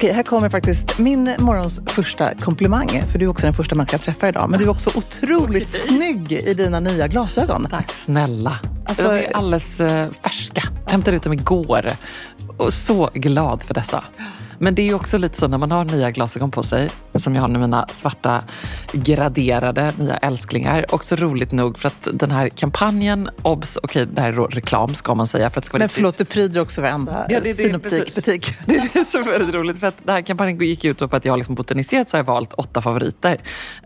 Okej, här kommer faktiskt min morgons första komplimang. För du är också den första människa jag träffar idag. Men du är också otroligt snygg i dina nya glasögon. Tack snälla. Alltså, de är alldeles uh, färska. Jag hämtade ut dem igår. Och så glad för dessa. Men det är ju också lite så när man har nya glasögon på sig, som jag har nu mina svarta graderade nya älsklingar. Också roligt nog för att den här kampanjen, obs, okej okay, det här är reklam ska man säga. För att det ska vara Men förlåt, du pryder också varenda ja, synoptikbutik. Det är så väldigt roligt för att den här kampanjen gick ut på att jag har liksom botaniserat så har jag valt åtta favoriter.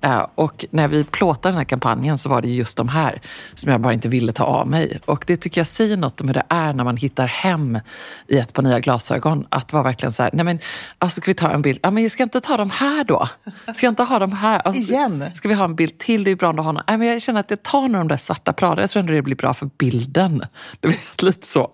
Uh, och när vi plåtade den här kampanjen så var det just de här som jag bara inte ville ta av mig. Och det tycker jag säger något om hur det är när man hittar hem i ett par nya glasögon. Att vara verkligen så här, nej men alltså ska vi ta en bild? Ja, men jag ska inte ta de här då? Ska jag inte ha de här? Alltså, Igen? Ska vi ha en bild till? Det är bra att ha någon. Nej, men jag känner att jag tar nog de där svarta Prada. Jag tror ändå det blir bra för bilden. Du vet, lite så.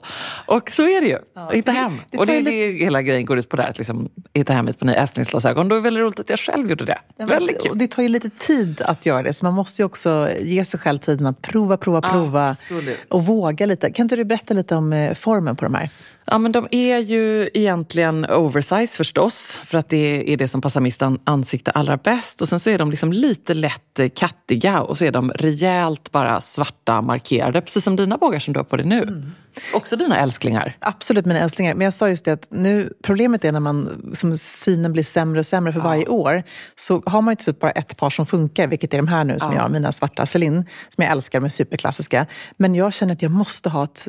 Och så är det ju. Ja, hitta hem. Det, det och det är det hela grejen går ut på där. Att liksom, hitta hem ett par nya älsklingsglasögon. Då är det väldigt roligt att jag själv gjorde det. Ja, väldigt kul. Och det tar ju lite tid att göra det. Så man måste ju också ge sig själv tiden att prova, prova, prova. Absolut. Och våga lite. Kan inte du berätta lite om eh, formen på de här? Ja, men de är ju egentligen oversize förstås, för att det är det som passar mitt ansikte allra bäst. Och sen så är de liksom lite lätt kattiga och så är de rejält bara svarta markerade, precis som dina bågar som du har på dig nu. Mm. Också dina älsklingar? Absolut mina älsklingar. Men jag sa just det att nu, problemet är när man, som synen blir sämre och sämre för ja. varje år, så har man slut bara ett par som funkar, vilket är de här nu som ja. jag mina svarta Celine, som jag älskar, de är superklassiska. Men jag känner att jag måste ha ett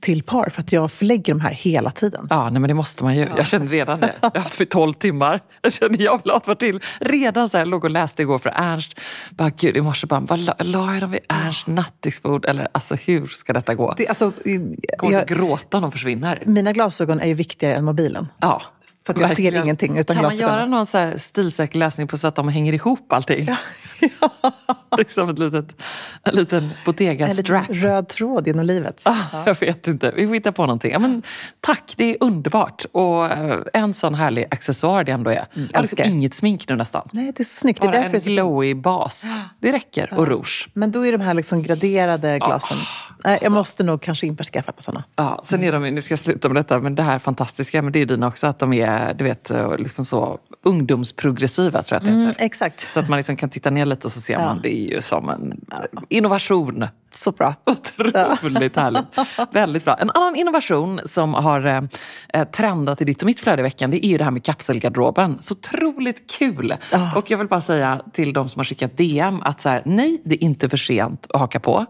till par för att jag förlägger de här hela tiden. Ja, nej, men det måste man ju. Ja. Jag känner redan det. Jag har haft mig 12 timmar. Jag känner jag vill ha ett par till. Redan så här, jag låg och läste igår för Ernst. Bara, gud, i morse bara, vad la, la jag dem vid Ernsts nattduksbord? Eller alltså hur ska detta gå? Det, alltså, jag kommer jag, gråta om de försvinner. Mina glasögon är ju viktigare än mobilen. Ja. För att jag Verkligen. ser ingenting utan Kan man göra någon så här stilsäker lösning på så att de hänger ihop allting? Ja. liksom ett litet, en liten Bottega-strap. En röd tråd genom livet. Ah, ja. Jag vet inte, vi får hitta på någonting. Ja, men, tack, det är underbart. Och uh, en sån härlig accessoar det ändå är. Mm, liksom inget smink nu nästan. Nej, det är så snyggt. Bara det är en glowy bas. Det räcker. Ja. Och rouge. Men då är de här liksom graderade glasen. Oh. Nej, jag måste nog kanske införskaffa på sådana. Ja, sen är de, nu ska jag sluta med detta, men det här fantastiska, men det är dina också, att de är du vet, liksom så ungdomsprogressiva tror jag att det mm, Exakt. Så att man liksom kan titta ner lite och så ser ja. man, det är ju som en innovation. Så bra. Otroligt härligt. Väldigt bra. En annan innovation som har eh, trendat i ditt och mitt flöde i veckan, det är ju det här med kapselgarderoben. Så otroligt kul! Oh. Och jag vill bara säga till de som har skickat DM att så här, nej, det är inte för sent att haka på.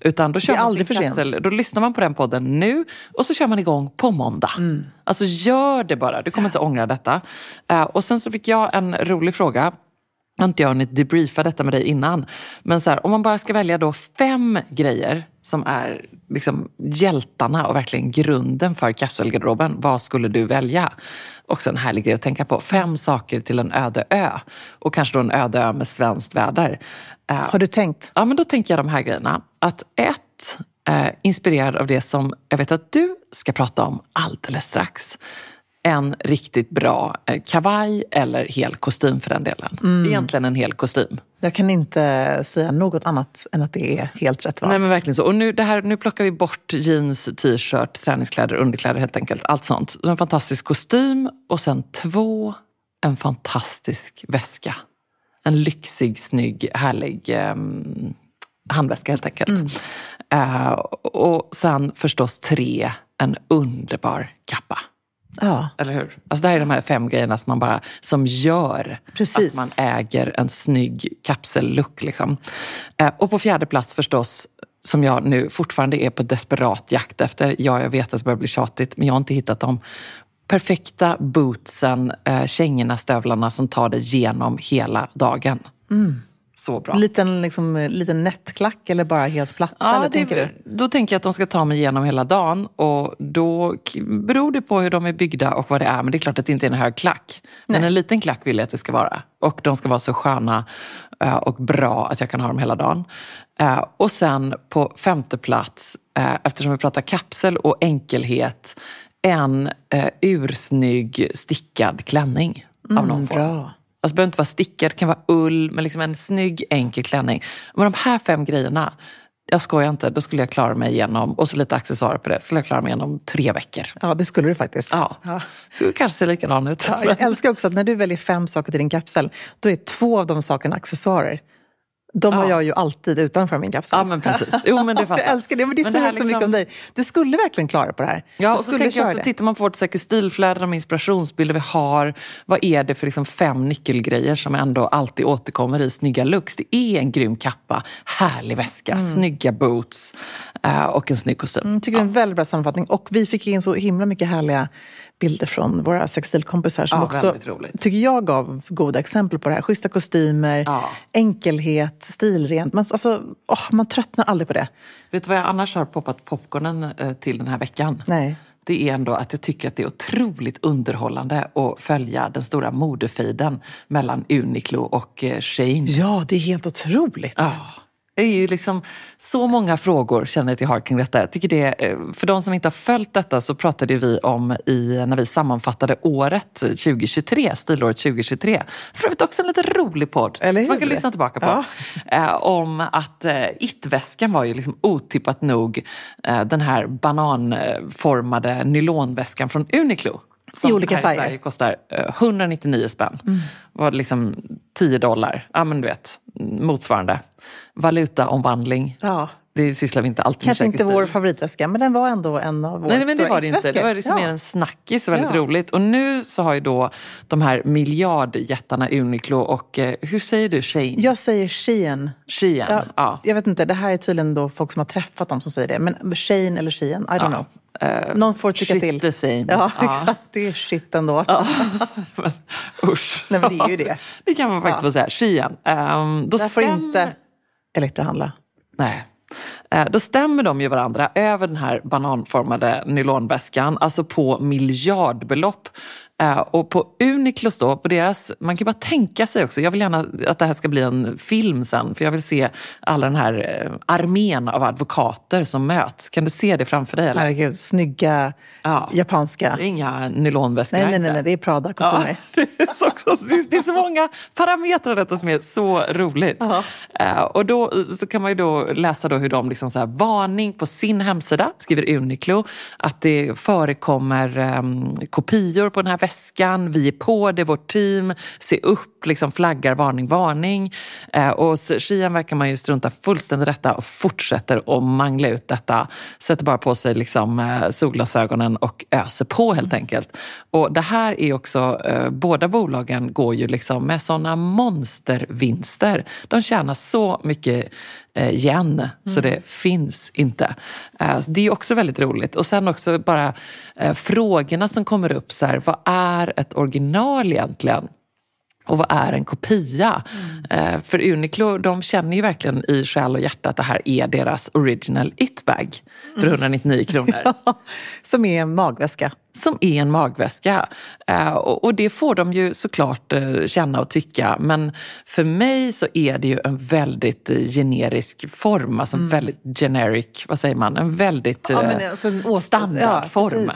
Utan då kör det är man aldrig för kapsel, sent. Då lyssnar man på den podden nu och så kör man igång på måndag. Mm. Alltså gör det bara, du kommer inte ångra detta. Uh, och sen så fick jag en rolig fråga har inte jag hunnit debriefa detta med dig innan. Men så här, om man bara ska välja då fem grejer som är liksom hjältarna och verkligen grunden för kapselgarderoben. Vad skulle du välja? Också en härlig grej att tänka på. Fem saker till en öde ö. Och kanske då en öde ö med svenskt väder. Eh, har du tänkt? Ja, men då tänker jag de här grejerna. Att ett, eh, inspirerad av det som jag vet att du ska prata om alldeles strax en riktigt bra eh, kavaj eller hel kostym för den delen. Mm. Egentligen en hel kostym. Jag kan inte säga något annat än att det är helt rätt val. Nej men verkligen så. Och nu, det här, nu plockar vi bort jeans, t-shirt, träningskläder, underkläder helt enkelt. Allt sånt. En fantastisk kostym och sen två, en fantastisk väska. En lyxig, snygg, härlig um, handväska helt enkelt. Mm. Uh, och sen förstås tre, en underbar kappa. Ja. Eller hur? Alltså det här är de här fem grejerna som, man bara, som gör Precis. att man äger en snygg kapsellook. Liksom. Eh, och på fjärde plats förstås, som jag nu fortfarande är på desperat jakt efter. Ja, jag vet att det börjar bli tjatigt, men jag har inte hittat dem. Perfekta bootsen, eh, kängorna, stövlarna som tar dig genom hela dagen. Mm. Så bra. Liten, liksom, liten nättklack eller bara helt platta? Ja, eller, det, tänker du? Då tänker jag att de ska ta mig igenom hela dagen och då beror det på hur de är byggda och vad det är. Men det är klart att det inte är en hög klack. Men en liten klack vill jag att det ska vara. Och de ska vara så sköna eh, och bra att jag kan ha dem hela dagen. Eh, Och sen på femte plats, eh, eftersom vi pratar kapsel och enkelhet, en eh, ursnygg stickad klänning av någon form. bra. Alltså det behöver inte vara stickad, det kan vara ull, men liksom en snygg enkel klänning. Men de här fem grejerna, jag skojar inte, då skulle jag klara mig igenom, och så lite accessoarer på det, skulle jag klara mig igenom tre veckor. Ja, det skulle du faktiskt. Ja, Ja. skulle kanske se likadan ut. Ja, jag älskar också att när du väljer fem saker till din kapsel, då är två av de sakerna accessoarer. De har Ja. jag ju alltid utanför min kapsel. Ja, men precis. Jo, men det fattar jag älskar det, men det Men säger här också liksom- mycket om dig. Du skulle verkligen klara på det här. Ja, och så skulle tänker jag också, det. tittar man på vårt säkert stilflöde, de inspirationsbilder vi har, vad är det för liksom fem nyckelgrejer som ändå alltid återkommer i snygga looks? Det är en grym kappa, härlig väska, snygga boots eh, och en snygg kostym. Jag Mm, tycker det är en väldigt bra sammanfattning. Och vi fick in så himla mycket härliga bilder från våra sextilkompisar som Ja, också, tycker jag, gav goda exempel på det här. Schyssta kostymer, Ja. enkelhet, stilrent. Man, alltså, åh, man tröttnar aldrig på det. Vet du vad jag annars har poppat popcornen eh, till den här veckan? Nej. Det är ändå att jag tycker att det är otroligt underhållande att följa den stora modefejden mellan Uniqlo och eh, Shein. Ja, det är helt otroligt. Ja. Det är ju liksom så många frågor känner jag jag har kring detta. Jag tycker det, eh, för de som inte har följt detta så pratade vi om i, när vi sammanfattade året 2023, stilåret 2023. För övrigt också en lite rolig podd Eller som man kan lyssna tillbaka på. Ja. Eh, om att eh, it-väskan var ju liksom otippat nog den här bananformade nylonväskan från Uniqlo. Som I olika här färger. i Sverige kostar eh, 199 spänn. Var det liksom 10 dollar. Ja men du vet, motsvarande. Valutaomvandling. Ja. Det sysslar vi inte alltid Kanske med inte vår favoritväska, men den var ändå en av våra Nej men det var det inte. Det var liksom ja. mer en snackis och väldigt Ja. roligt. Och nu så har ju då de här miljardjättarna Uniqlo och eh, hur säger du Shein? Jag säger Shein. Shein. Ja, Ja. Jag vet inte, det här är tydligen då folk som har träffat dem som säger det. Men Shein eller Shein, I don't know. Eh, Någon får tycka shit till. the same. Ja, Ja. exakt. Det är shit ändå. Ja. men, usch. Nej, men det är ju det. Det kan man faktiskt Ja. få säga. Shein. Um, då Där får stämmer- inte Elektra handla. Nej. Eh, då stämmer de ju varandra över den här bananformade nylonväskan, alltså på miljardbelopp. Eh, Och på Uniqlos då, på deras, man kan bara tänka sig också, jag vill gärna att det här ska bli en film sen, för jag vill se alla den här eh, armén av advokater som möts. Kan du se det framför dig? Eller? Herregud, snygga Ja. japanska. Det är inga nylonväskor Nej, nej, nej, nej, det är Prada-kostymer. Ja, det, är så, också, det, är, så många parametrar i detta som är så roligt. Eh, och då så kan man ju då läsa då hur de liksom så här, varning på sin hemsida, skriver Uniqlo, att det förekommer um, kopior på den här väskan. Vi är på det, vårt team. Se upp, liksom flaggar, varning, varning. Eh, och Shein verkar man ju strunta fullständigt i detta och fortsätter att mangla ut detta. Sätter bara på sig liksom, eh, solglasögonen och öser på helt enkelt. Och det här är också, eh, båda bolagen går ju liksom med såna monstervinster. De tjänar så mycket eh, yen så det finns inte. Eh, det är också väldigt roligt. Och sen också bara eh, frågorna som kommer upp. Så här, vad är ett original egentligen? Och vad är en kopia? Eh, för Uniqlo de känner ju verkligen i själ och hjärta att det här är deras original it-bag för 199 kronor. Som är en magväska. Som är en magväska. Eh, och, det får de ju såklart eh, känna och tycka. Men för mig så är det ju en väldigt generisk form. Alltså en väldigt generic, vad säger man? En väldigt Ja, alltså en standardform. Ja.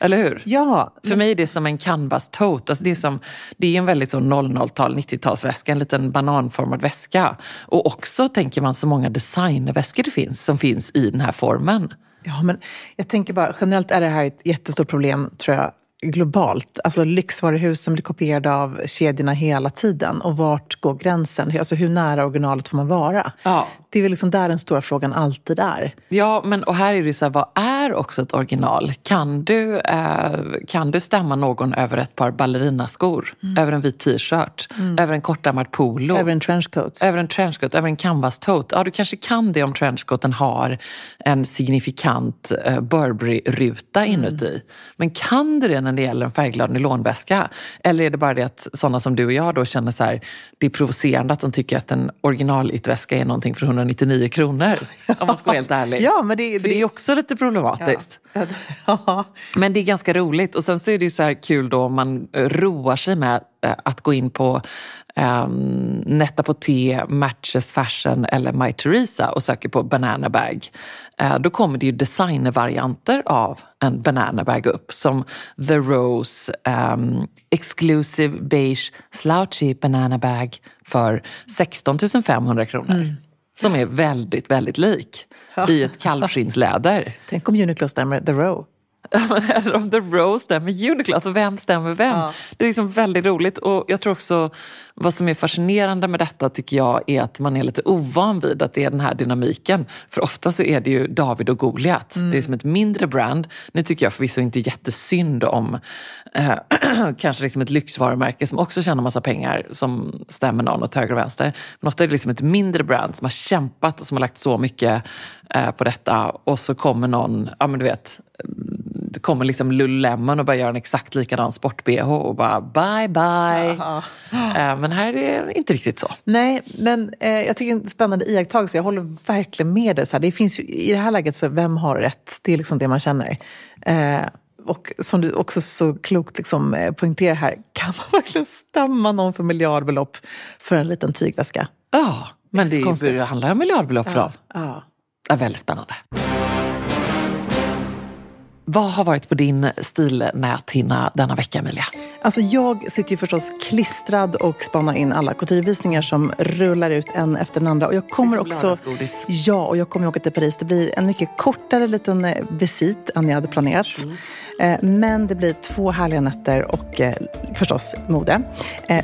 Eller hur? Ja, För mig är det som en canvas tote. Alltså det, är som, det är en väldigt så 00-tal, 90-talsväska, en liten bananformad väska. Och också tänker man så många designväskor det finns som finns i den här formen. Ja, men jag tänker bara, generellt är det här ett jättestort problem, tror jag, globalt. Alltså lyxvaruhusen blir kopierade av kedjorna hela tiden. Och vart går gränsen? Alltså hur nära originalet får man vara? Ja. Det är väl liksom där den stora frågan alltid är. Ja, men och här är det så här, vad är också ett original? Kan du, eh, kan du stämma någon över ett par ballerinaskor? Mm. Över en vit t-shirt? Mm. Över en kortärmad polo? Över en trenchcoat? Över en trenchcoat, över en canvas tote. Ja, du kanske kan det om trenchcoaten har en signifikant eh, Burberry-ruta mm. inuti. Men kan du det när det gäller en färgglad nylonväska? Eller är det bara det att sådana som du och jag då känner så här, det är provocerande att de tycker att en original-it-väska är någonting för 199 kronor? Om man ska vara helt ärlig. Ja, men det, för det är också lite problematiskt. Ja. Men det är ganska roligt. Och sen så är det så här kul då om man roar sig med eh, att gå in på um, Netta på T, Matches Fashion eller My Teresa och söker på banana bag. Uh, då kommer det ju designervarianter av en banana bag upp som The Rose um, Exclusive Beige Slouchy Banana Bag för 16 500 kronor. Mm. Som är väldigt, väldigt lik ja. i ett kalvskinnsläder. Tänk om Uniqlo stämmer The Row. Eller om The Rose stämmer Uniqlo, alltså vem stämmer vem? Ja. Det är liksom väldigt roligt och jag tror också vad som är fascinerande med detta tycker jag är att man är lite ovan vid att det är den här dynamiken. För ofta så är det ju David och Goliat. Mm. Det är som ett mindre brand. Nu tycker jag förvisso inte jättesynd om eh, kanske liksom ett lyxvarumärke som också tjänar massa pengar som stämmer någon åt höger och vänster. Men ofta är det liksom ett mindre brand som har kämpat och som har lagt så mycket eh, på detta och så kommer någon, ja men du vet, det kommer liksom Lululemon och bara gör en exakt likadan sport-bh och bara bye bye. Uh, men här är det inte riktigt så. Nej, men eh, jag tycker det är en spännande iakttagelse. Jag håller verkligen med dig. Så här. Det finns ju, I det här läget, så vem har rätt? Det är liksom det man känner. Eh, och som du också så klokt liksom, eh, poängterar här, kan man verkligen stämma någon för miljardbelopp för en liten tygväska? Ja, men det, det, det handlar om miljardbelopp för ja, dem. Ja. Ja, väldigt spännande. Vad har varit på din stilnäthinna denna vecka, Emilia? Alltså jag sitter ju förstås klistrad och spanar in alla couturevisningar som rullar ut en efter den andra. Och jag kommer också, ja, och jag kommer åka till Paris. Det blir en mycket kortare liten eh, visit än jag hade planerat. Eh, men det blir två härliga nätter och eh, förstås mode.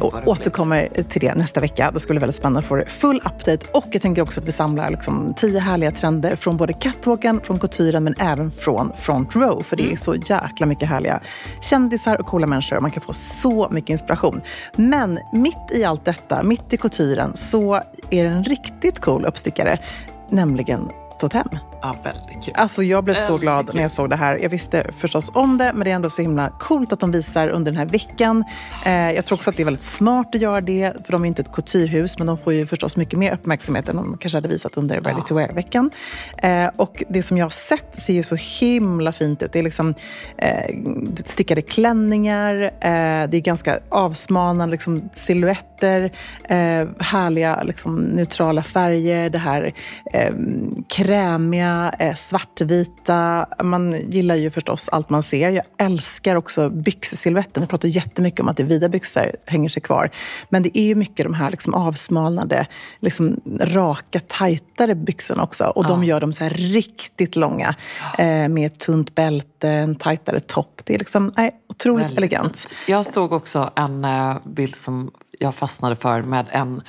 Och återkommer till det nästa vecka. Det ska bli väldigt spännande att få full update. Och jag tänker också att vi samlar liksom tio härliga trender från både catwalken, från couturen men även från front row. För det är mm. så jäkla mycket härliga kändisar och coola människor. Man kan få så mycket inspiration. Men mitt i allt detta, mitt i couturen, så är det en riktigt cool uppstickare, nämligen Totem. Ja, väldigt kul. Alltså jag blev väldigt så glad kul. när jag såg det här. Jag visste förstås om det, men det är ändå så himla coolt att de visar under den här veckan. Eh, jag tror också att det är väldigt smart att göra det, för de är inte ett couturehus, men de får ju förstås mycket mer uppmärksamhet än de kanske hade visat under Ready to Wear-veckan. Eh, och det som jag har sett ser ju så himla fint ut. Det är liksom eh, stickade klänningar, eh, det är ganska avsmalnande liksom, silhuetter, eh, härliga liksom, neutrala färger, det här eh, krämiga, eh, svartvita. Man gillar ju förstås allt man ser. Jag älskar också byxsilhuetten. Vi pratar jättemycket om att det vida byxor hänger sig kvar. Men det är ju mycket de här liksom avsmalnande, liksom raka, tajtare byxorna också. Och ja. de gör dem så här riktigt långa eh, med tunt bälte, en tajtare topp. Det är liksom nej, otroligt Väldigt elegant. Fint. Jag såg också en uh, bild som jag fastnade för med en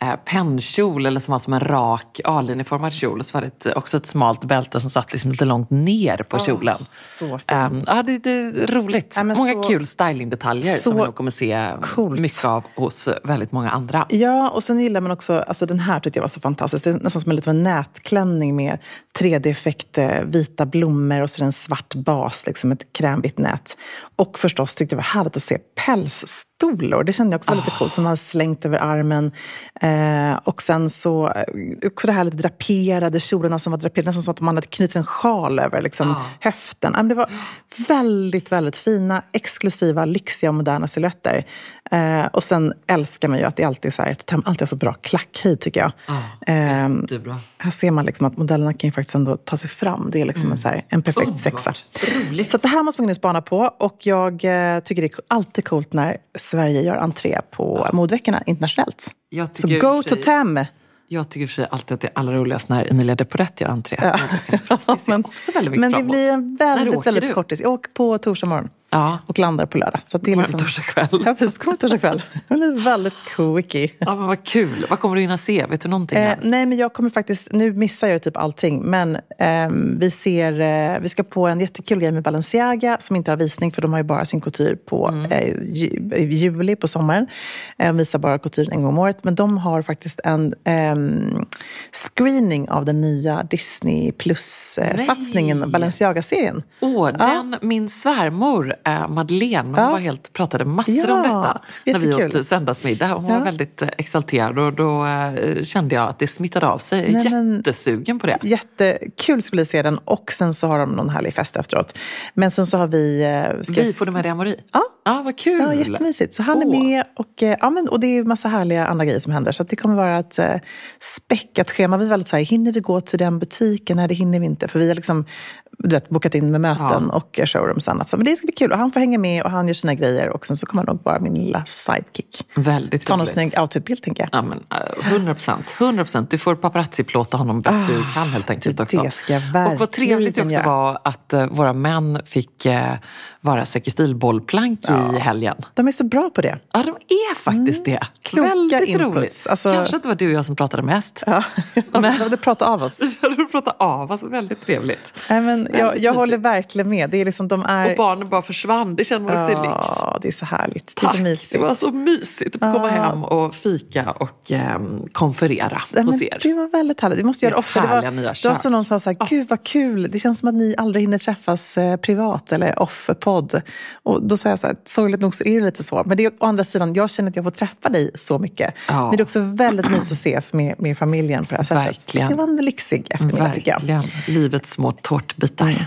eh, pennkjol eller som var som en rak A-linjeformad kjol. Och så var det ett, också ett smalt bälte som satt liksom lite långt ner på oh, kjolen. Så fint. Um, ja, det, det är roligt. Ja, många så, kul stylingdetaljer som vi nog kommer se coolt. mycket av hos väldigt många andra. Ja, och sen gillar man också, alltså den här tyckte jag var så fantastisk. Det är nästan som en liten nätklänning med 3D-effekt, vita blommor och så en svart bas, liksom ett krämvitt nät. Och förstås tyckte jag det var härligt att se pälsstolor. Det kände jag också var lite oh. coolt, som man slängt över armen. Eh, och sen så eh, också det här lite draperade kjolarna som var draperade, nästan som att man hade knutit en sjal över liksom, oh. höften. Det var väldigt, väldigt fina, exklusiva, lyxiga och moderna silhuetter. Eh, och sen älskar man ju att det alltid är så, här, alltid är så bra klackhöjd tycker jag. Oh, eh, här ser man liksom att modellerna kan ju faktiskt ändå ta sig fram. Det är liksom mm. en, så här, en perfekt Underbart. sexa. Roligt. Så det här måste man spana på. Och jag eh, tycker det är alltid coolt när Sverige gör entré på ja. modeveckorna internationellt. Så go to Tem! Jag tycker för sig alltid att det är allra roligast när Emilia de Porrette gör entré. Ja. men, men det blir en väldigt, väldigt kortis. Jag åker på torsdag morgon. Ja. och landar på lördag. Så det är liksom... torsdagskväll. Ja, precis. Kommer torsdag kväll. Det blir väldigt quickie. Ja, men vad kul. Vad kommer du hinna se? Vet du någonting? Eh, nej, men jag kommer faktiskt... Nu missar jag typ allting. Men ehm, vi ser... Eh, vi ska på en jättekul grej med Balenciaga som inte har visning för de har ju bara sin couture på Mm. eh, ju, juli på sommaren. Eh, visar bara couturen en gång om året. Men de har faktiskt en ehm, screening av den nya Disney Plus-satsningen, Nej. Balenciaga-serien. Åh, den, min svärmor äh, Madeleine, hon Ja. var helt, pratade massor Ja, om detta när vi åt söndagsmiddag. Hon Ja. var väldigt eh, exalterad och då eh, kände jag att det smittade av sig. Nej, Jättesugen på det. Jättekul skulle vi se den och sen så har de någon härlig fest efteråt. Men sen så har vi... eh, Vi får du med dig Amori? Ja. Ja, vad kul! Ja, jättemysigt. Så han är med och, eh, ja, men, och det är massa härliga andra grejer som händer. Så det kommer vara ett eh, späckat schema. Vi är väldigt så här, hinner vi gå till den butiken? Nej, det hinner vi inte. För vi har liksom, du vet, bokat in med möten och eh, showrooms och annat. Så, men det ska bli kul. Och han får hänga med och han gör sina grejer. Och sen så kommer han nog vara min lilla sidekick. Väldigt Ta någon snygg outfitbild, tänker jag. Ja, men, eh, 100 procent. 100 procent. Du får paparazzi-plåta honom bäst du kan helt enkelt du, också. Ah, det ska jag och vad trevligt det verkligen också var att eh, våra män fick eh, vara säkert-stil-bollplank i helgen. De är så bra på det. Ja, de är faktiskt det. Mm. Kloka Väldigt inputs. roligt. Alltså- Kanske att det var du och jag som pratade mest. Ja. Men- De pratar av oss. Du pratade av, alltså väldigt trevligt. Nej, men jag, jag håller verkligen med. Det är liksom, de är... Och barnen bara försvann. Det känner man också i lyx. Ja, det är så härligt. Det är Tack, så mysigt. det var så mysigt att komma Ja. hem och fika och ehm, konferera Nej, hos er. Det var väldigt härligt. Vi måste göra det ofta. Det var, det var så någon sa så här, gud vad kul. Det känns som att ni aldrig hinner träffas eh, privat eller off-podd. Och då sa jag så här, sorgligt nog så är det lite så. Men det är å andra sidan, jag känner att jag får träffa dig så mycket. Ja. Men det är också väldigt mysigt att ses med, med familjen på det här sättet. Verkligen. Så Det var en lyxig eftermiddag tycker jag. Verkligen. Livets små tårtbitar.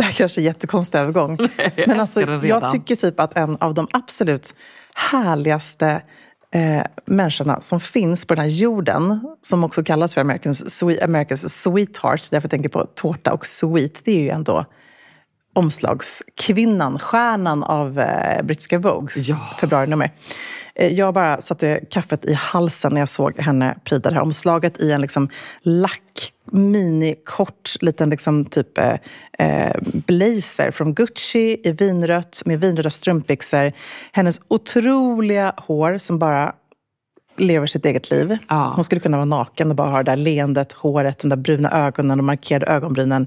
Det här kanske är jättekonstig övergång. Men alltså, jag tycker typ att en av de absolut härligaste eh, människorna som finns på den här jorden, som också kallas för Americans, America's sweetheart, därför jag tänker på tårta och sweet, det är ju ändå omslagskvinnan, stjärnan av eh, brittiska Vogues Ja. februarinummer. Eh, jag bara satte kaffet i halsen när jag såg henne pryda det här omslaget i en liksom lack, mini, kort, liten liksom typ eh, eh, blazer från Gucci i vinrött med vinröda strumpbyxor. Hennes otroliga hår som bara lever sitt eget liv. Ja. Hon skulle kunna vara naken och bara ha det där leendet, håret, de där bruna ögonen och markerade ögonbrynen.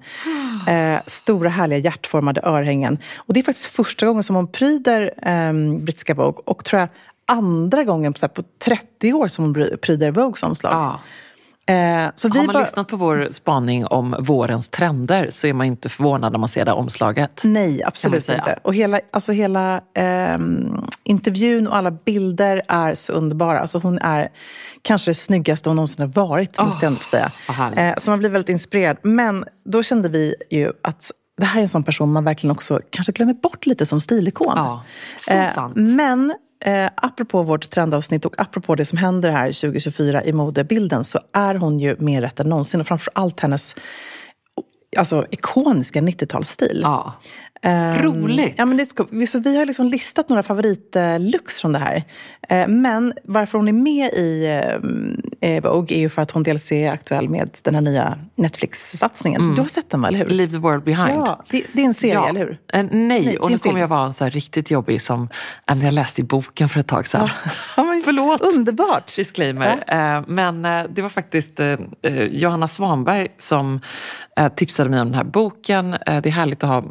Eh, stora härliga hjärtformade örhängen. Och det är faktiskt första gången som hon pryder eh, brittiska Vogue och tror jag andra gången på, så på 30 år som hon pryder Vogues omslag. Ja. Eh, så vi Har man bara, lyssnat på vår spaning om vårens trender så är man inte förvånad när man ser det omslaget. Nej, absolut inte. Och hela, alltså hela ehm, intervjun och alla bilder är så underbara. Alltså hon är kanske det snyggaste hon någonsin har varit, måste jag ändå få säga. Eh, så man blir väldigt inspirerad. Men då kände vi ju att det här är en sån person man verkligen också kanske glömmer bort lite som stilikon. Ja, så Eh, sant. Men eh, apropå vårt trendavsnitt och apropå det som händer här 2024 i modebilden så är hon ju mer rätt än någonsin. Och framför allt hennes alltså, ikoniska 90-talsstil. Ja. Ehm, Roligt. Ja, men det vi- så vi har liksom listat några favoritlooks från det här. Eh, men varför hon är med i eh, Vogue är ju för att hon dels är aktuell med den här nya Netflix-satsningen. Du har sett den va, eller hur? Leave the world behind. Ja, det, det är en serie, eller hur? Eh, nej, Nej, och är nu kommer jag vara en så riktigt jobbig som men jag läste i boken för ett tag sedan. Ja, Förlåt. Underbart! Disclaimer. Eh, Men eh, det var faktiskt eh, Johanna Svanberg som tipsade mig om den här boken. Det är härligt att ha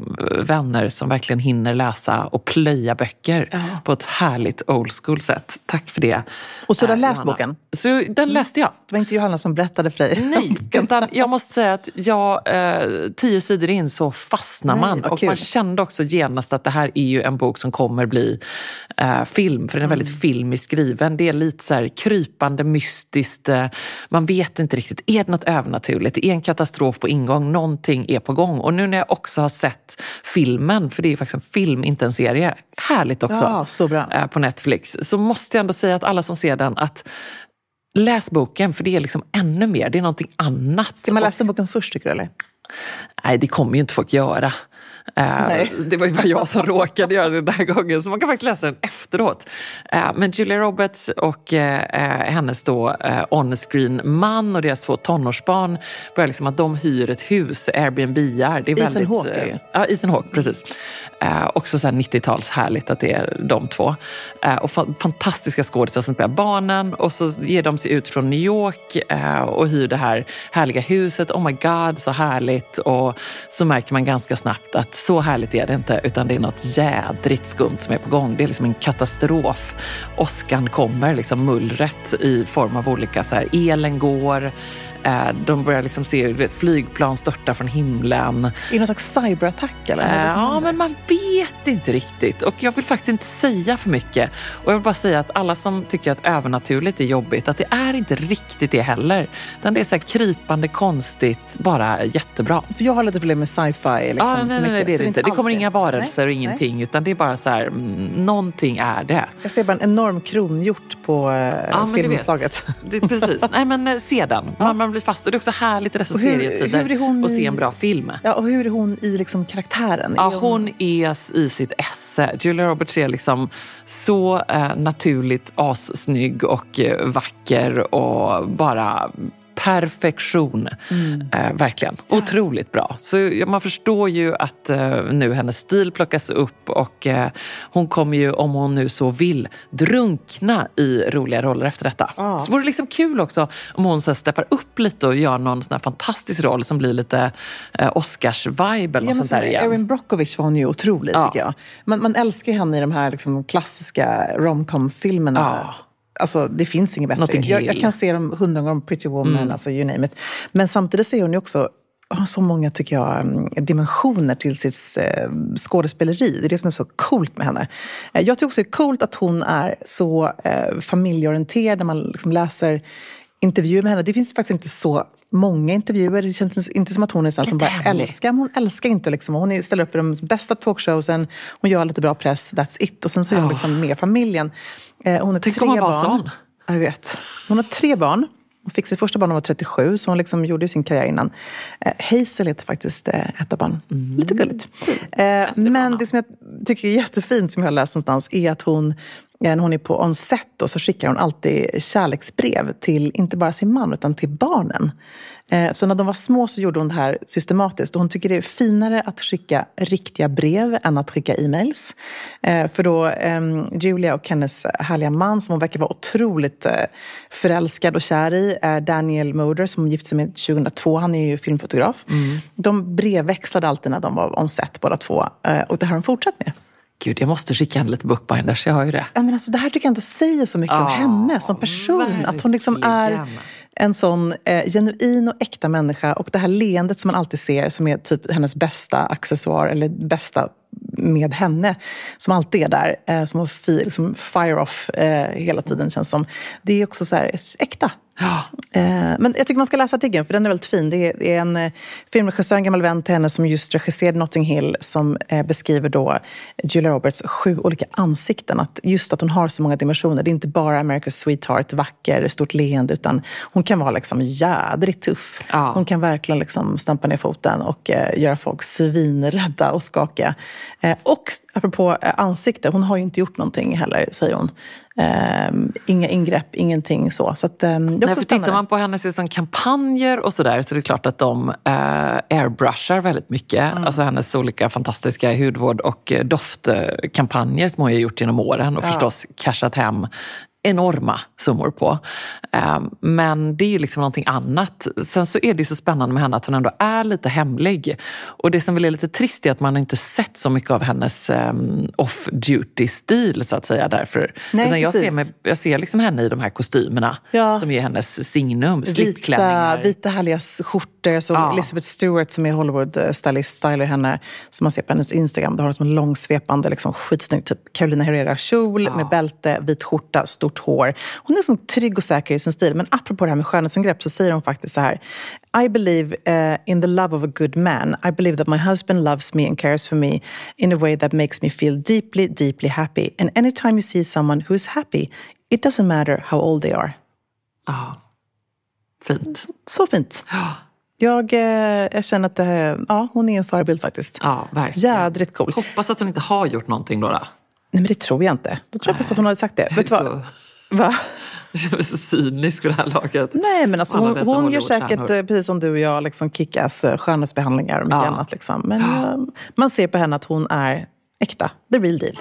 vänner som verkligen hinner läsa och plöja böcker på ett härligt old school sätt. Tack för det. Och så du har eh, läst Johanna. boken? Så den läste jag. Det var inte Johanna som berättade för dig. Nej, utan jag måste säga att jag, tio sidor in så fastnar Nej, man. vad Och man kände också genast att det här är ju en bok som kommer bli eh, film. För den är väldigt Mm. filmiskt skriven. Det är lite så här krypande, mystiskt. Eh, man vet inte riktigt, är det något övernaturligt? Det är en katastrof på ingång, någonting är på gång. Och nu när jag också har sett filmen, för det är faktiskt en film, inte en serie. Härligt också. Ja, så bra. eh, På Netflix. Så måste jag ändå säga att alla som ser den, att Läs boken, för det är liksom ännu mer. Det är någonting annat. Ska man läsa boken först tycker du? Eller? Nej, det kommer ju inte folk göra. Eh. Det var ju bara jag som råkade göra det den här gången, så man kan faktiskt läsa den efteråt. Eh, Men Julia Roberts och eh, eh, hennes då on-screen man och deras två tonårsbarn börjar liksom att de hyr ett hus, Airbnb-ar. Ethan väldigt, Hawke är det ju. Ja, Ethan Hawke, precis. Eh, också så här 90-tals härligt att det är de två. Eh, och fa- fantastiska skådisar som spelar barnen. Och så ger de sig ut från New York eh, och hyr det här härliga huset. Oh my god, så härligt. Och så märker man ganska snabbt att så härligt är det inte, utan det är något jädrigt skumt som är på gång. Det är liksom en katastrof. Åskan kommer, liksom mullret i form av olika, så här, elen går. Eh, de börjar liksom se vet, flygplan störta från himlen. Är det någon slags cyberattack? Eller? Eh, Ja, händer? men man vet inte riktigt. Och jag vill faktiskt inte säga för mycket. Och jag vill bara säga att alla som tycker att övernaturligt är jobbigt, att det är inte riktigt det heller. Utan det är så här krypande, konstigt, bara jättebra. För jag har lite problem med sci-fi. Liksom, ja, nej, nej, nej, det är det inte. Det kommer inga varelser Nej, och ingenting, utan det är bara så här, mm, någonting är det. Jag ser bara en enorm kronhjort på eh, Ja, filmomslaget. Det, precis. Nej, men eh, se den. Man, man blir fast. Och det är också härligt i dessa Och hur- serietider hur hon att se en bra film. Ja, och hur är hon i liksom karaktären? Ja, Är hon är i sitt esse. Julia Roberts är liksom så eh, naturligt assnygg och eh, vacker och bara perfektion. Eh, verkligen. Otroligt bra. Så ja, man förstår ju att eh, nu hennes stil plockas upp och eh, hon kommer ju, om hon nu så vill, drunkna i roliga roller efter detta. Ja. Så vore det liksom kul också om hon så här, steppar upp lite och gör någon sån här fantastisk roll som blir lite eh, Oscars-vibe eller Ja, sånt så där igen. Erin Brockovich var hon ju otrolig Ja. tycker jag. Man, man älskar henne i de här liksom, klassiska romcom-filmerna. Ja. Alltså, det finns inget bättre. Jag, jag kan se dem hundra gånger, Pretty Woman, Mm. alltså you name it. Men samtidigt så är hon ju också har så många, tycker jag, mm, dimensioner till sitt eh, skådespeleri. Det är det som är så coolt med henne. Eh, jag tycker också det är coolt att hon är så eh, familjeorienterad när man liksom läser intervjuer med henne. Det finns faktiskt inte så många intervjuer. Det känns inte som att hon är sån som bara älskar. Men hon älskar inte liksom. Hon ställer upp i de bästa talkshowsen. Hon gör lite bra press, that's it. Och sen så är hon Ja. liksom med familjen. Eh, hon har Tänk tre barn. sån. Jag vet. Hon har tre barn. Hon fick sitt första barn när hon var 37, så hon liksom gjorde sin karriär innan. Eh, Hazel heter faktiskt eh, ett av barnen. Mm. Lite gulligt. Eh, men det som jag tycker är jättefint, som jag har läst någonstans, är att hon när hon är på on set då, så skickar hon alltid kärleksbrev till inte bara sin man utan till barnen. Eh, Så när de var små så gjorde hon det här systematiskt. Och hon tycker det är finare att skicka riktiga brev än att skicka e-mails. Eh, För då ehm, Julia och hennes härliga man som hon verkar vara otroligt eh, förälskad och kär i, Daniel Moder som hon gifte sig med 2002, han är ju filmfotograf. De brevväxlade alltid när de var on set båda två. Och det har de fortsatt med. Gud, jag måste skicka henne lite bookbinders, jag har ju det. Ja, men alltså, det här tycker jag inte säger så mycket om Ja, henne som person. Att hon liksom är verkligen. en sån eh, genuin och äkta människa. Och det här leendet som man alltid ser som är typ hennes bästa accessoar eller bästa med henne, som alltid är där, eh, som hon liksom fire off eh, hela tiden känns som. Det är också så här äkta. Ja. Eh, Men jag tycker man ska läsa artikeln, för den är väldigt fin. Det är- en eh, filmregissör, en gammal vän till henne, som just regisserade Notting Hill, som eh, beskriver då Julia Roberts sju olika ansikten. Att just att hon har så många dimensioner. Det är inte bara America's Sweetheart, vacker, stort leende, utan hon kan vara liksom jädrigt tuff. Ja. Hon kan verkligen liksom stampa ner foten och göra folk svinrädda och skakiga. Och apropå ansikte, hon har ju inte gjort någonting heller, säger hon. Eh, inga ingrepp, ingenting så. så att, eh, det är Nej, också spännande. tittar man på hennes liksom kampanjer och sådär så är det klart att de eh, airbrushar väldigt mycket. Mm. Alltså hennes olika fantastiska hudvård och eh, doftkampanjer som hon har gjort genom åren och förstås cashat hem enorma summor på. Eh, Men det är ju liksom någonting annat. Sen så är det ju så spännande med henne att hon ändå är lite hemlig. Och det som väl är lite trist är att man inte sett så mycket av hennes eh, off-duty-stil så att säga därför. Nej, Utan jag, ser med, jag ser liksom henne i de här kostymerna Ja. som är hennes signum. Vita, vita härliga skjortor. Så Ja. Elizabeth Stewart som är Hollywood-stylist stylar henne, som man ser på hennes Instagram. Då har hon som långsvepande, liksom, skitsnygg typ Carolina Herrera-kjol med bälte, vit skjorta, stort hår. Hon är liksom trygg och säker i sin stil. Men apropå det här med skönhetsingrepp så säger hon faktiskt så här. I believe uh, in the love of a good man. I believe that my husband loves me and cares for me in a way that makes me feel deeply, deeply happy. And anytime you see someone who is happy, it doesn't matter how old they are. Ja. Fint. Så fint. Jag, eh, jag känner att här, ja, hon är en förebild faktiskt. Ja, verkligen. Jädrigt cool. Hoppas att hon inte har gjort någonting då. då. Nej, men det tror jag inte. Då tror jag faktiskt att hon hade sagt det. Vet du vad? Va? jag känner mig så cynisk för det här laget. Nej, men alltså, hon, hon gör säkert, eh, precis som du och jag, liksom kickass eh, skönhetsbehandlingar och mycket Ja. annat. Liksom. Men eh, man ser på henne att hon är äkta. The real deal.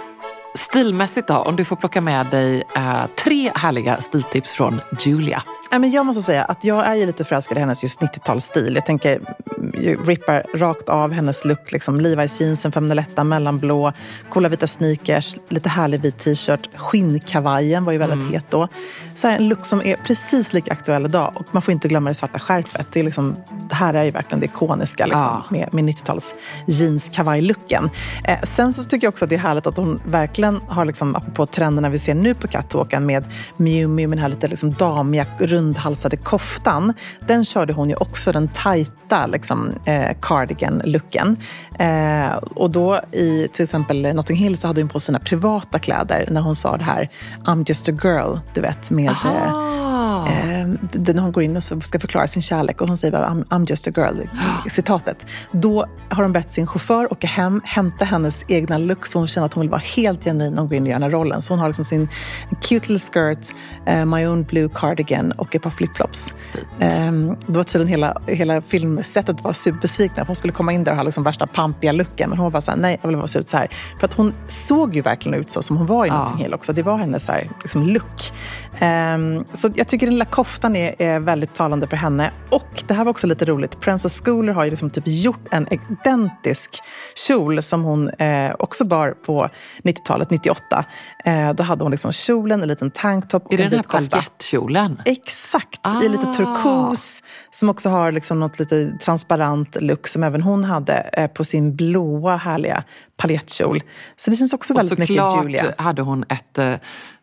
Stilmässigt då, om du får plocka med dig eh, tre härliga stiltips från Julia. Nej, men jag måste säga att jag är ju lite förälskad i hennes just 90-talsstil. Jag tänker mm, rippar rakt av hennes look. Liksom Levi's jeansen, feminoletta, mellanblå, coola vita sneakers, lite härlig vit t-shirt. Skinnkavajen var ju väldigt het då. Så här, en look som är precis lika aktuell idag. Och man får inte glömma det svarta skärpet. Det, är liksom, det här är ju verkligen det ikoniska liksom, Ja. med, med 90-tals jeans-kavaj-looken. Eh, sen så tycker jag också att det är härligt att hon verkligen har, liksom, apropå trenderna vi ser nu på catwalken med Miu Miu med den här lite liksom, damiga, rundhalsade koftan. Den körde hon ju också, den tajta liksom, eh, cardigan-looken. Eh, och då i till exempel Notting Hill så hade hon på sina privata kläder när hon sa det här I'm just a girl, du vet, med... Eh, Eh, när hon går in och ska förklara sin kärlek och hon säger bara I'm, I'm just a girl, citatet. Då har de bett sin chaufför åka hem, hämta hennes egna look så hon känner att hon vill vara helt genuin när hon går in gör den här rollen. Så hon har liksom sin cute little skirt, eh, my own blue cardigan och ett par flipflops. Eh, det var tydligen hela, hela filmsättet var superbesvikna hon skulle komma in där och ha liksom värsta pampiga looken. Men hon var bara såhär, nej jag vill bara se ut så här. För att hon såg ju verkligen ut så som hon var i Ja. Notting Hill också. Det var hennes så här, liksom look. Ehm, så jag tycker den lilla koftan är, är väldigt talande för henne. Och det här var också lite roligt. Princess Schooler har ju liksom typ gjort en identisk kjol som hon eh, också bar på 90-talet, 98. Eh, då hade hon liksom kjolen, en liten tanktop och Är det en den här vit kofta. paljettkjolen? Exakt, i lite Ah. turkos som också har liksom något lite transparent look som även hon hade eh, på sin blåa härliga paljettkjol. Så det känns också Och väldigt mycket såklart Julia. hade hon ett eh,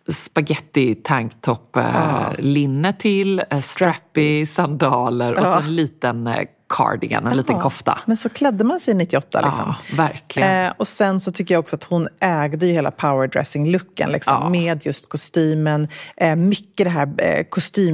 spaghetti tanktop eh, linne till, eh, strappy. sandaler och så en liten eh, cardigan, en liten Ja, kofta. Men så klädde man sig 98 liksom. Ja, verkligen. Eh, och sen så tycker jag också att hon ägde ju hela powerdressing-looken liksom, Ja. med just kostymen. Eh, mycket det här eh,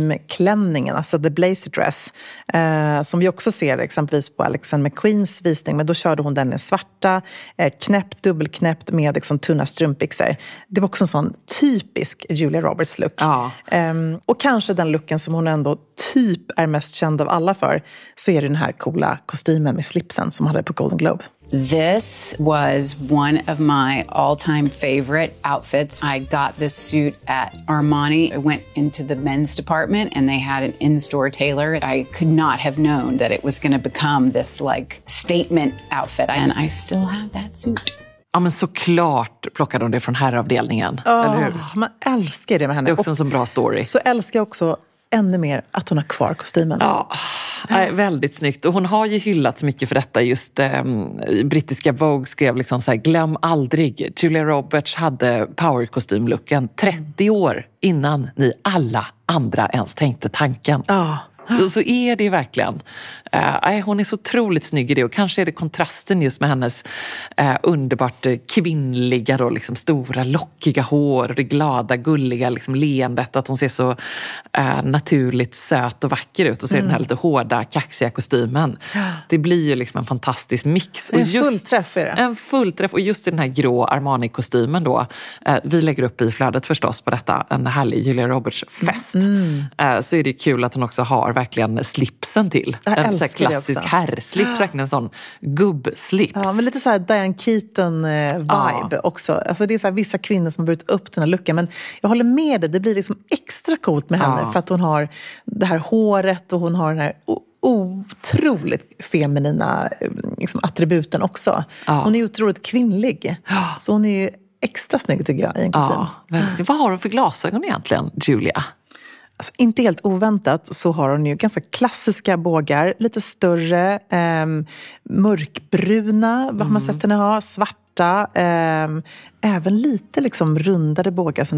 kostymklänningen, alltså the blazer dress. Eh, som vi också ser exempelvis på Alexander McQueens visning. Men då körde hon den i svarta, eh, knäppt, dubbelknäppt med liksom, tunna strumpbyxor. Det var också en sån typisk Julia Roberts-look. Ja. Ehm, och kanske den looken som hon ändå typ är mest känd av alla för, så är det den här coola kostymen med slipsen som hon hade på Golden Globe. This was one of my all time favorite outfits. I got this suit at Armani. I went into the men's department and they had an in store tailor. I could not have known that it was going to become this like statement outfit. And I still have that suit. Ja, men såklart plockade hon det från herravdelningen. eller hur? Åh, man älskar det med henne. Det är också en så bra story. så älskar jag också ännu mer att hon har kvar kostymen. Ja, väldigt snyggt. Och hon har ju hyllats mycket för detta. Just eh, brittiska Vogue skrev liksom så här, glöm aldrig, Julia Roberts hade powerkostymlooken 30 år innan ni alla andra ens tänkte tanken. Ja. Så, så är det verkligen. Eh, hon är så otroligt snygg i det och kanske är det kontrasten just med hennes eh, underbart eh, kvinnliga, då, liksom, stora lockiga hår och det glada, gulliga liksom, leendet. Att hon ser så eh, naturligt söt och vacker ut och så är den här lite hårda, kaxiga kostymen. Det blir ju liksom en fantastisk mix. En fullträff är det. En fullträff och just i den här grå Armani-kostymen då. Eh, vi lägger upp i flödet förstås på detta, en härlig Julia Roberts-fest. Mm. Eh, så är det kul att hon också har verkligen slipsen till. Jag en det klassisk herrslips, verkligen en sån gubbslips. Ja, men lite så här Diane Keaton-vibe Ja. också. Alltså det är så här vissa kvinnor som har brutit upp den här luckan. Men jag håller med dig, det blir liksom extra coolt med henne Ja. för att hon har det här håret och hon har den här otroligt feminina eh, liksom, attributen också. Ja. Hon är otroligt kvinnlig. Så hon är extra snygg tycker jag i en kostym. Ja, Vad har hon för glasögon egentligen, Julia? Alltså, inte helt oväntat så har hon ju ganska klassiska bågar. Lite större, ehm, mörkbruna vad har man sett henne ha, svarta. ehm, även lite liksom rundade bågar. Så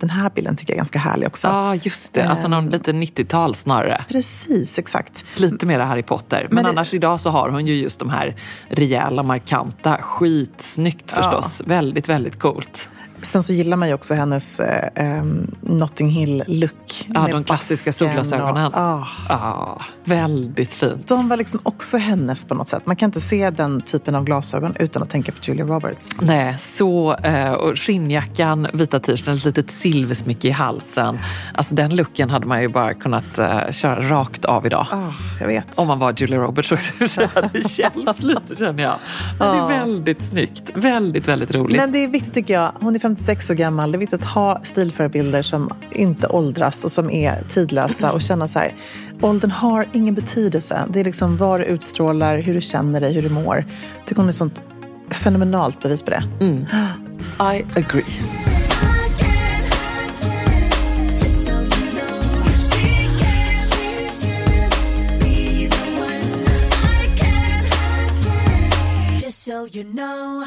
den här bilden tycker jag är ganska härlig också. Ja, just det. Alltså någon lite 90-tal snarare. Precis, exakt. Lite mer Harry Potter. Men, Men det- annars idag så har hon ju just de här rejäla, markanta. Skitsnyggt förstås. Väldigt, väldigt coolt. Sen så gillar man ju också hennes eh, ehm, Notting Hill-look. Ja, med de klassiska solglasögonen. och- ah. Ja, väldigt fint. De var liksom också hennes på något sätt. Man kan inte se den typen av glasögon utan att tänka på Julia Roberts. Nej, så... eh, Och skinnjackan, vita t-shirten, ett litet silversmycke i halsen. Alltså den looken hade man ju bara kunnat eh, köra rakt av idag. Ah, jag vet. Om man var Julia Roberts också. Det hade hjälpt lite känner jag. Men det är väldigt snyggt. Väldigt, väldigt roligt. Men det är viktigt tycker jag. Hon är 56 år gammal. Det är viktigt att ha stilförebilder som inte åldras och som är tidlösa och känna så här. Åldern har ingen betydelse. Det är liksom vad du utstrålar, hur du känner dig, hur du mår. Jag tycker hon är ett sånt fenomenalt bevis på det. I agree. So you know,